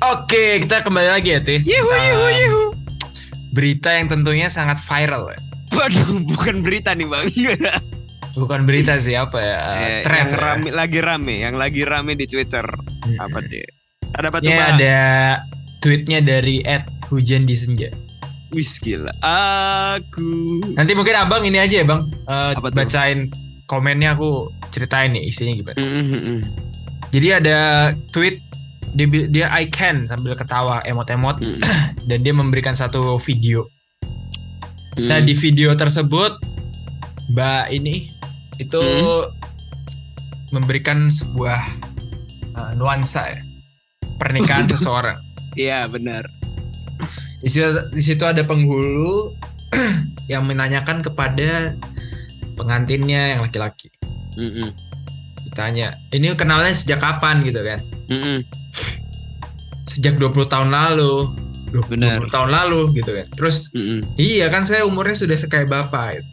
Oke, kita kembali lagi ya, Tis. Yuhu, yuhu, yuhu. Berita yang tentunya sangat viral ya. Waduh, bukan berita nih bang. Bukan berita sih, apa ya? Eh, tren yang ya. rame, lagi rame, yang lagi rame di Twitter. Mm-mm. Apa deh? Ada apa tuh Ini bang? ada tweetnya dari Ed Hujan di Senja. Wis gila. Aku. Nanti mungkin abang ini aja ya bang, eh, Apa tuh? bacain komennya aku ceritain nih isinya gimana. Mm-mm-mm. Jadi ada tweet dia, dia I can sambil ketawa emot-emot Mm. dan dia memberikan satu video. Nah Mm. di video tersebut Mbak ini itu Hmm. memberikan sebuah uh, nuansa ya pernikahan seseorang. Iya benar. Di situ, di situ ada penghulu yang menanyakan kepada pengantinnya yang laki-laki. Mm-mm. Ditanya, ini kenalnya sejak kapan gitu kan? Mm-mm. Sejak 20 tahun lalu. Loh, Benar. 20 tahun lalu gitu kan. Terus Mm-mm. Iya kan saya umurnya sudah sekaya bapak. gitu.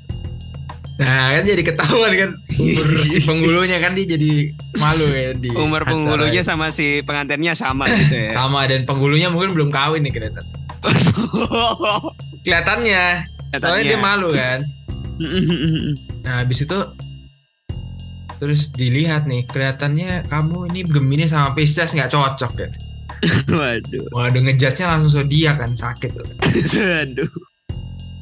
Nah kan jadi ketahuan kan umur si penghulunya kan dia jadi malu ya di Umur itu. sama si pengantinnya sama gitu ya. sama dan penghulunya mungkin belum kawin nih kelihatan. Kelihatannya soalnya dia malu kan. Nah habis itu terus dilihat nih kelihatannya kamu ini Gemini sama Pisces nggak cocok kan. Waduh. Waduh ngejasnya langsung zodiak kan sakit tuh. Aduh.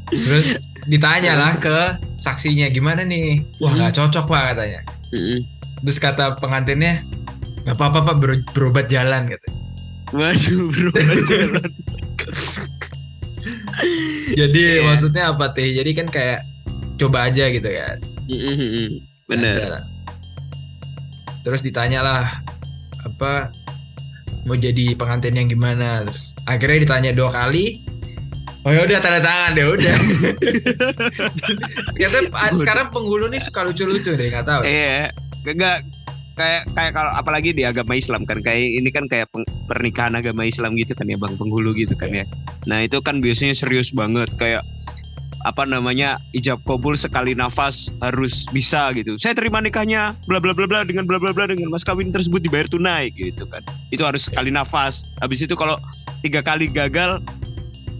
Terus ditanya lah ke saksinya gimana nih? Wah nggak cocok pak katanya. Mm-mm. Terus kata pengantinnya nggak apa-apa pak ber- berobat jalan gitu. Waduh bro. jalan. Jadi Iya. maksudnya apa teh? Jadi kan kayak coba aja gitu kan. Mm-mm. Bener. Canda. Terus ditanya lah apa mau jadi pengantin yang gimana? Terus akhirnya ditanya dua kali. Oh ya udah tanda tangan deh udah. Ternyata ah, sekarang penghulu nih suka lucu-lucu deh nggak tahu. Iya. Enggak kayak kayak kalau apalagi di agama Islam kan kayak ini kan kayak peng- pernikahan agama Islam gitu kan ya Bang penghulu gitu kan ya. Nah, itu kan biasanya serius banget kayak apa namanya ijab kabul sekali nafas harus bisa gitu. Saya terima nikahnya bla bla bla bla dengan bla bla bla dengan mas kawin tersebut dibayar tunai gitu kan. Itu harus sekali nafas. Habis itu kalau tiga kali gagal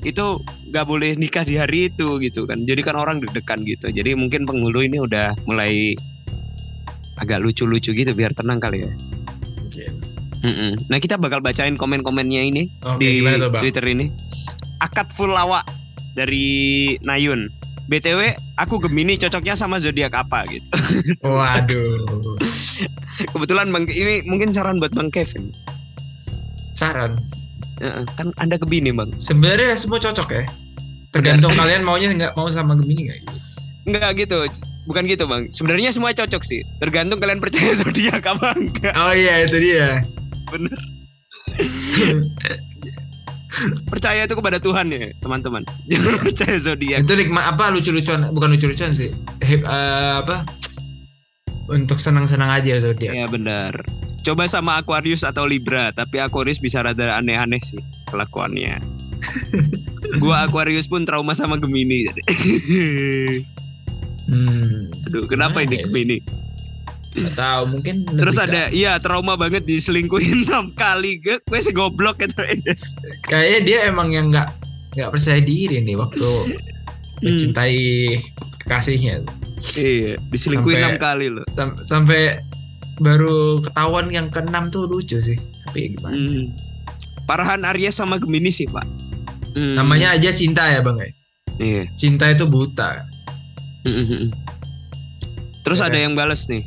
itu nggak boleh nikah di hari itu gitu kan. Jadi kan orang deg-degan gitu. Jadi mungkin penghulu ini udah mulai agak lucu-lucu gitu biar tenang kali ya. Mungkin. Mm-mm. Nah kita bakal bacain komen-komennya ini Oke, di tuh? Twitter ini. Akad full lawak dari Nayun. BTW aku Gemini cocoknya sama zodiak apa gitu. Waduh. Kebetulan Bang ini mungkin saran buat Bang Kevin. Saran. Heeh, kan Anda Gemini Bang. Sebenarnya semua cocok ya. Tergantung kalian maunya nggak mau sama Gemini nggak gitu. Enggak gitu. Bukan gitu Bang. Sebenarnya semua cocok sih. Tergantung kalian percaya zodiak apa enggak. Oh iya itu dia. Bener. Percaya itu kepada Tuhan ya, teman-teman. Jangan percaya zodiak. itu nikmat apa lucu-lucuan bukan lucu-lucuan sih. Hip, eh, apa? Untuk senang-senang aja tuh dia. Iya benar. Coba sama Aquarius atau Libra, tapi Aquarius bisa rada aneh-aneh sih kelakuannya. Gua Aquarius pun trauma sama Gemini. Hmm. Aduh, kenapa Gimana ini ya? Gemini? Gak tahu mungkin Terus ada, iya trauma banget diselingkuhin enam kali. Gue gue segoblok gitu. Edes. ke- kayaknya dia emang yang nggak nggak percaya diri nih waktu mencintai kekasihnya Iya, diselingkuhin enam kali loh. Sam- sampai baru ketahuan yang keenam tuh lucu sih tapi ya gimana Hmm. Parahan Aries sama Gemini sih pak. Hmm. namanya aja cinta ya bang ya Iya. cinta itu buta Mm-mm. Terus Ya ada kan? yang bales nih.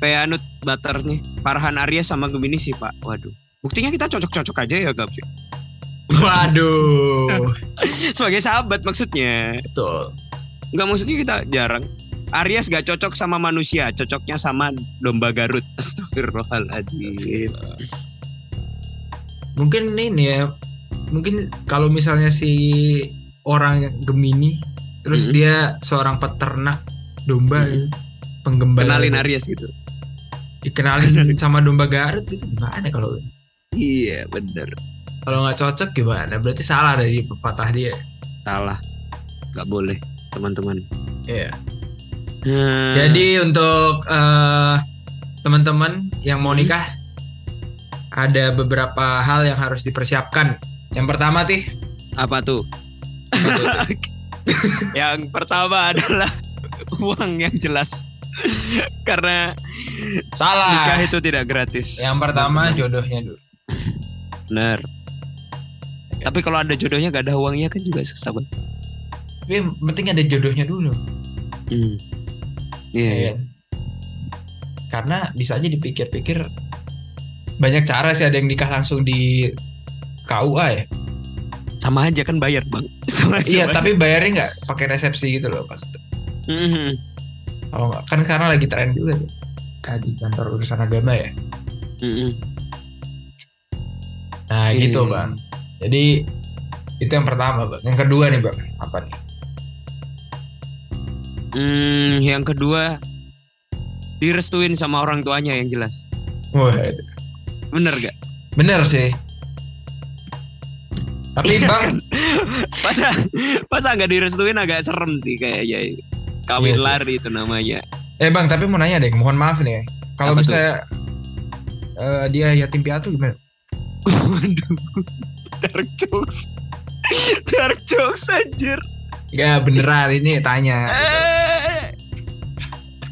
Peanut Butter nih. Parahan Aries sama Gemini sih pak. Waduh. Buktinya kita cocok-cocok aja ya Gavin. waduh Sebagai sahabat maksudnya. betul Enggak maksudnya kita jarang. Aries gak cocok sama manusia, cocoknya sama domba Garut. Astagfirullahaladzim. mungkin ini ya mungkin kalau misalnya si orang Gemini terus Mhm. dia seorang peternak domba Mhm. gitu, penggembala Kenalin gitu. Aries gitu. Dikenalin sama domba Garut itu gimana kalau Iya bener. kalau nggak cocok gimana berarti salah dari pepatah dia Salah. Gak boleh teman-teman. Iya. Hmm. Jadi untuk eh, teman-teman yang mau Hmm. nikah ada beberapa hal yang harus dipersiapkan. Yang pertama tih, Apa tuh? yang pertama adalah uang yang jelas. Karena salah. nikah itu tidak gratis. Yang pertama jodohnya dulu. Bener. Tapi kalau ada jodohnya gak ada uangnya kan juga susah banget. Tapi yang penting ada jodohnya dulu. Hmm. Iya. Iya. Karena bisa aja dipikir-pikir banyak cara sih ada yang nikah langsung di KUA ya. Sama aja kan bayar bang. Sama Iya, tapi bayarnya nggak pakai resepsi gitu loh pas. Mhm. Kalau nggak kan sekarang lagi tren juga tuh. Kayak di kantor urusan agama ya. Mhm. Nah Iya. gitu bang. Jadi itu yang pertama bang. Yang kedua nih bang, apa nih? Hmm, yang kedua direstuin sama orang tuanya yang jelas. Wah, Bener gak? bener sih. Tapi Iya bang, Masa masa nggak direstuin agak serem sih kayaknya. Kawin Iya lari itu namanya. eh bang, tapi mau nanya deh, mohon maaf nih. Kalau misalnya eh, dia yatim piatu gimana? Waduh. Dark jokes. Dark jokes anjir. Ya beneran ini tanya. Eh.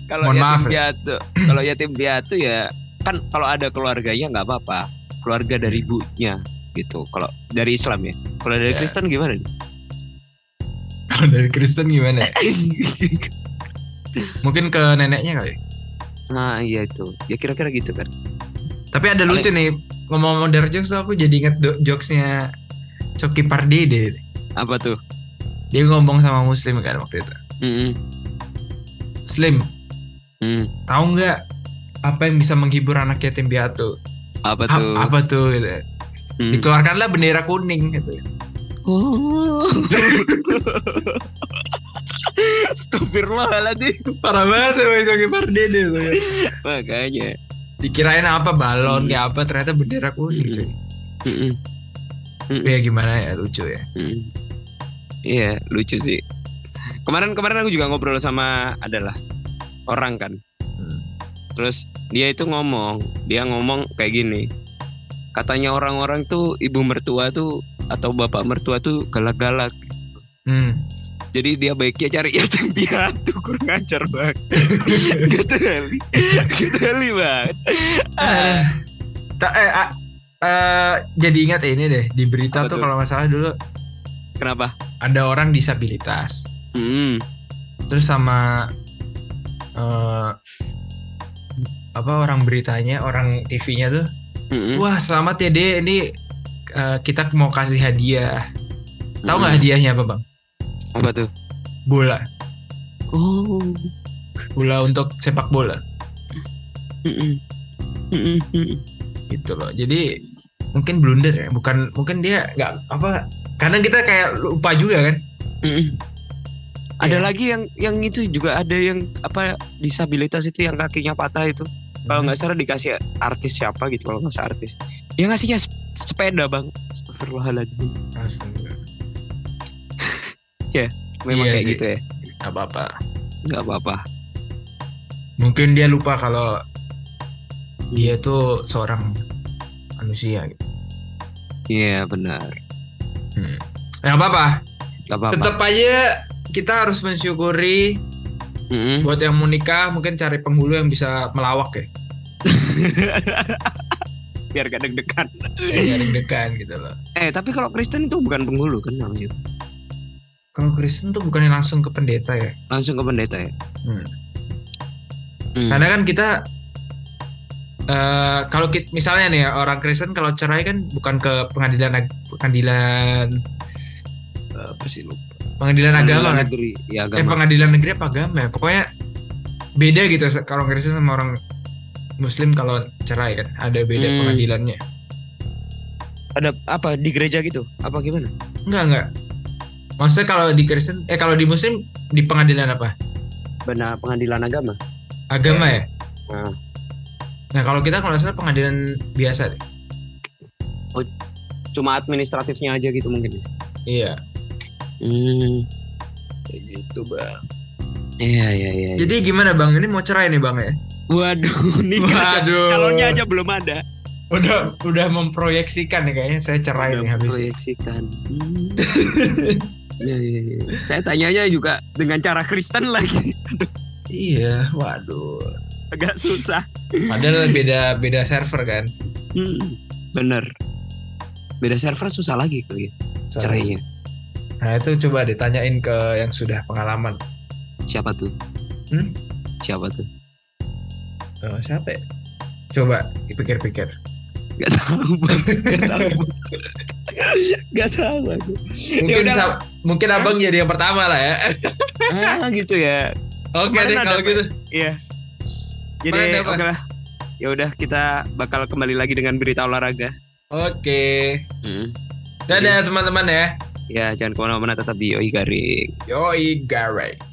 Kalau yatim maaf piatu, kalau yatim piatu ya kan kalau ada keluarganya nggak apa-apa. Keluarga dari ibunya gitu. Kalau dari Islam ya. Kalau dari Ya. Kristen gimana nih? Kalau dari Kristen gimana ya? Mungkin ke neneknya kali. nah iya itu. Ya kira-kira gitu kan. Tapi ada lucu nih ngomong-ngomong dark jokes tuh aku jadi inget jokesnya Coki Pardede. Apa tuh? Dia ngomong sama Muslim kan waktu itu. Mm-mm. Muslim, Hmm. tahu nggak apa yang bisa menghibur anak yatim piatu? Apa A- tuh? apa tuh? Gitu. Hmm. Dikeluarkanlah bendera kuning gitu. Oh. Astagfirullahaladzim. Parah banget sama Coki Pardede tuh. ya. Makanya. Dikirain apa balon Hmm. kayak apa ternyata bendera kuning Hmm. cuy. Tapi ya gimana ya lucu ya. Mm. Iya, lucu sih. Kemarin-kemarin aku juga ngobrol sama adalah orang kan. Hmm. Terus dia itu ngomong, dia ngomong kayak gini. Katanya orang-orang tuh ibu mertua tuh atau bapak mertua tuh galak-galak. Hmm. Jadi dia baiknya cari yatim piatu kurang ajar banget. gitu kali. Gitu kali banget. Ah. Eh, ah, eh, jadi ingat ini deh di berita Apa tuh tuh? kalau nggak salah dulu Kenapa? ada orang disabilitas Mm. terus sama eh, apa orang beritanya orang TV-nya tuh Mm-mm. wah selamat ya deh ini eh, kita mau kasih hadiah tahu nggak Mm. hadiahnya apa bang Apa tuh? bola Oh. bola untuk sepak bola gitu loh jadi mungkin blunder ya bukan mungkin dia nggak apa kadang kita kayak lupa juga kan Mm-mm. Ada Iya. lagi yang yang itu juga ada yang apa disabilitas itu yang kakinya patah itu. Kalau nggak salah dikasih artis siapa gitu kalau nggak salah artis. Yang ngasihnya sepeda bang. Astagfirullahaladzim. Astaga. Memang Iya kayak sih. gitu ya. Nggak apa-apa Nggak apa-apa. mungkin dia lupa kalau dia tuh seorang manusia gitu. Iya benar. Hmm. Ya, apa-apa. Nggak apa-apa. Tetap aja kita harus mensyukuri Mm-mm. buat yang mau nikah mungkin cari penghulu yang bisa melawak ya. Biar gak deg-degan. Yang degan gitu loh. Eh tapi kalau Kristen itu bukan penghulu kan namanya. Kalau Kristen tuh bukannya langsung ke pendeta ya. Langsung ke pendeta ya. Hmm. Hmm. Karena kan kita eh kalau kita, misalnya nih orang Kristen kalau cerai kan bukan ke pengadilan pengadilan eh, apa sih lupa. Pengadilan agama kan. negeri. Ya Eh agama. pengadilan negeri apa agama ya? Pokoknya beda gitu kalau Kristen sama orang Muslim kalau cerai kan ada beda Hmm. pengadilannya. Ada apa di gereja gitu? Apa gimana? Enggak enggak. Maksudnya kalau di Kristen eh kalau di Muslim di pengadilan apa? Benar pengadilan agama. Agama ya. Nah. Nah kalau kita kalau salah pengadilan biasa deh. Cuma administratifnya aja gitu mungkin. Iya. Hmm. Kayak gitu bang. Iya iya iya. Jadi gimana bang? Ini mau cerai nih bang ya? Waduh, nih Waduh. calonnya aja belum ada. udah udah memproyeksikan nih kayaknya saya cerai nih habis. proyeksikan. Hmm. Iya, iya, iya. Saya tanyanya juga dengan cara Kristen lagi. Iya, waduh. Agak susah. Padahal beda beda server kan. Hmm. Bener. Beda server susah lagi kali ya, cerainya. Nah itu coba ditanyain ke yang sudah pengalaman. Siapa tuh? Hmm? Siapa tuh? Oh, siapa ya? Coba dipikir-pikir. Gak tahu bang. Gak tahu. Gak tahu aku. Mungkin mungkin abang jadi yang pertama lah ya. Ah gitu ya. Oke deh kalau gitu. Iya. Jadi oke lah. Ya udah kita bakal kembali lagi dengan berita olahraga. Oke. Hmm. Dadah teman-teman ya. Ya jangan ke mana-mana tetap di Oi Garing. Yoi Garek.